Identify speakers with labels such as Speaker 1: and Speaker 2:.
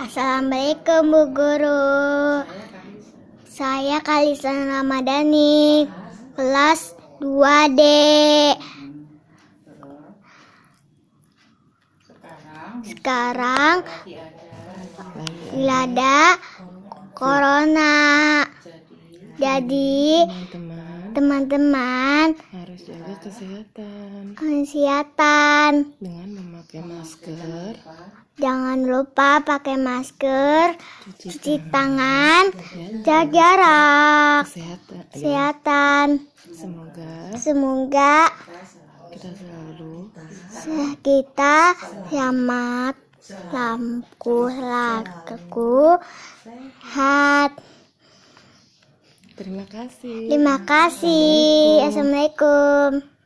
Speaker 1: Assalamualaikum Bu Guru. Saya Kalisan Ramadhani, kelas 2D. Sekarang
Speaker 2: Lagi
Speaker 1: ada corona. Jadi
Speaker 2: teman-teman
Speaker 1: teman-teman
Speaker 2: harus jaga kesehatan
Speaker 1: kesehatan.
Speaker 2: dengan memakai masker,
Speaker 1: Jangan lupa pakai masker,
Speaker 2: cuci
Speaker 1: cuci
Speaker 2: tangan,
Speaker 1: tangan, jaga jarak,
Speaker 2: kesehatan.
Speaker 1: Kesehatan.
Speaker 2: Semoga
Speaker 1: Semoga
Speaker 2: kita selalu
Speaker 1: kita selamat lampu laku hat.
Speaker 2: terima kasih.
Speaker 1: Terima kasih. Assalamualaikum.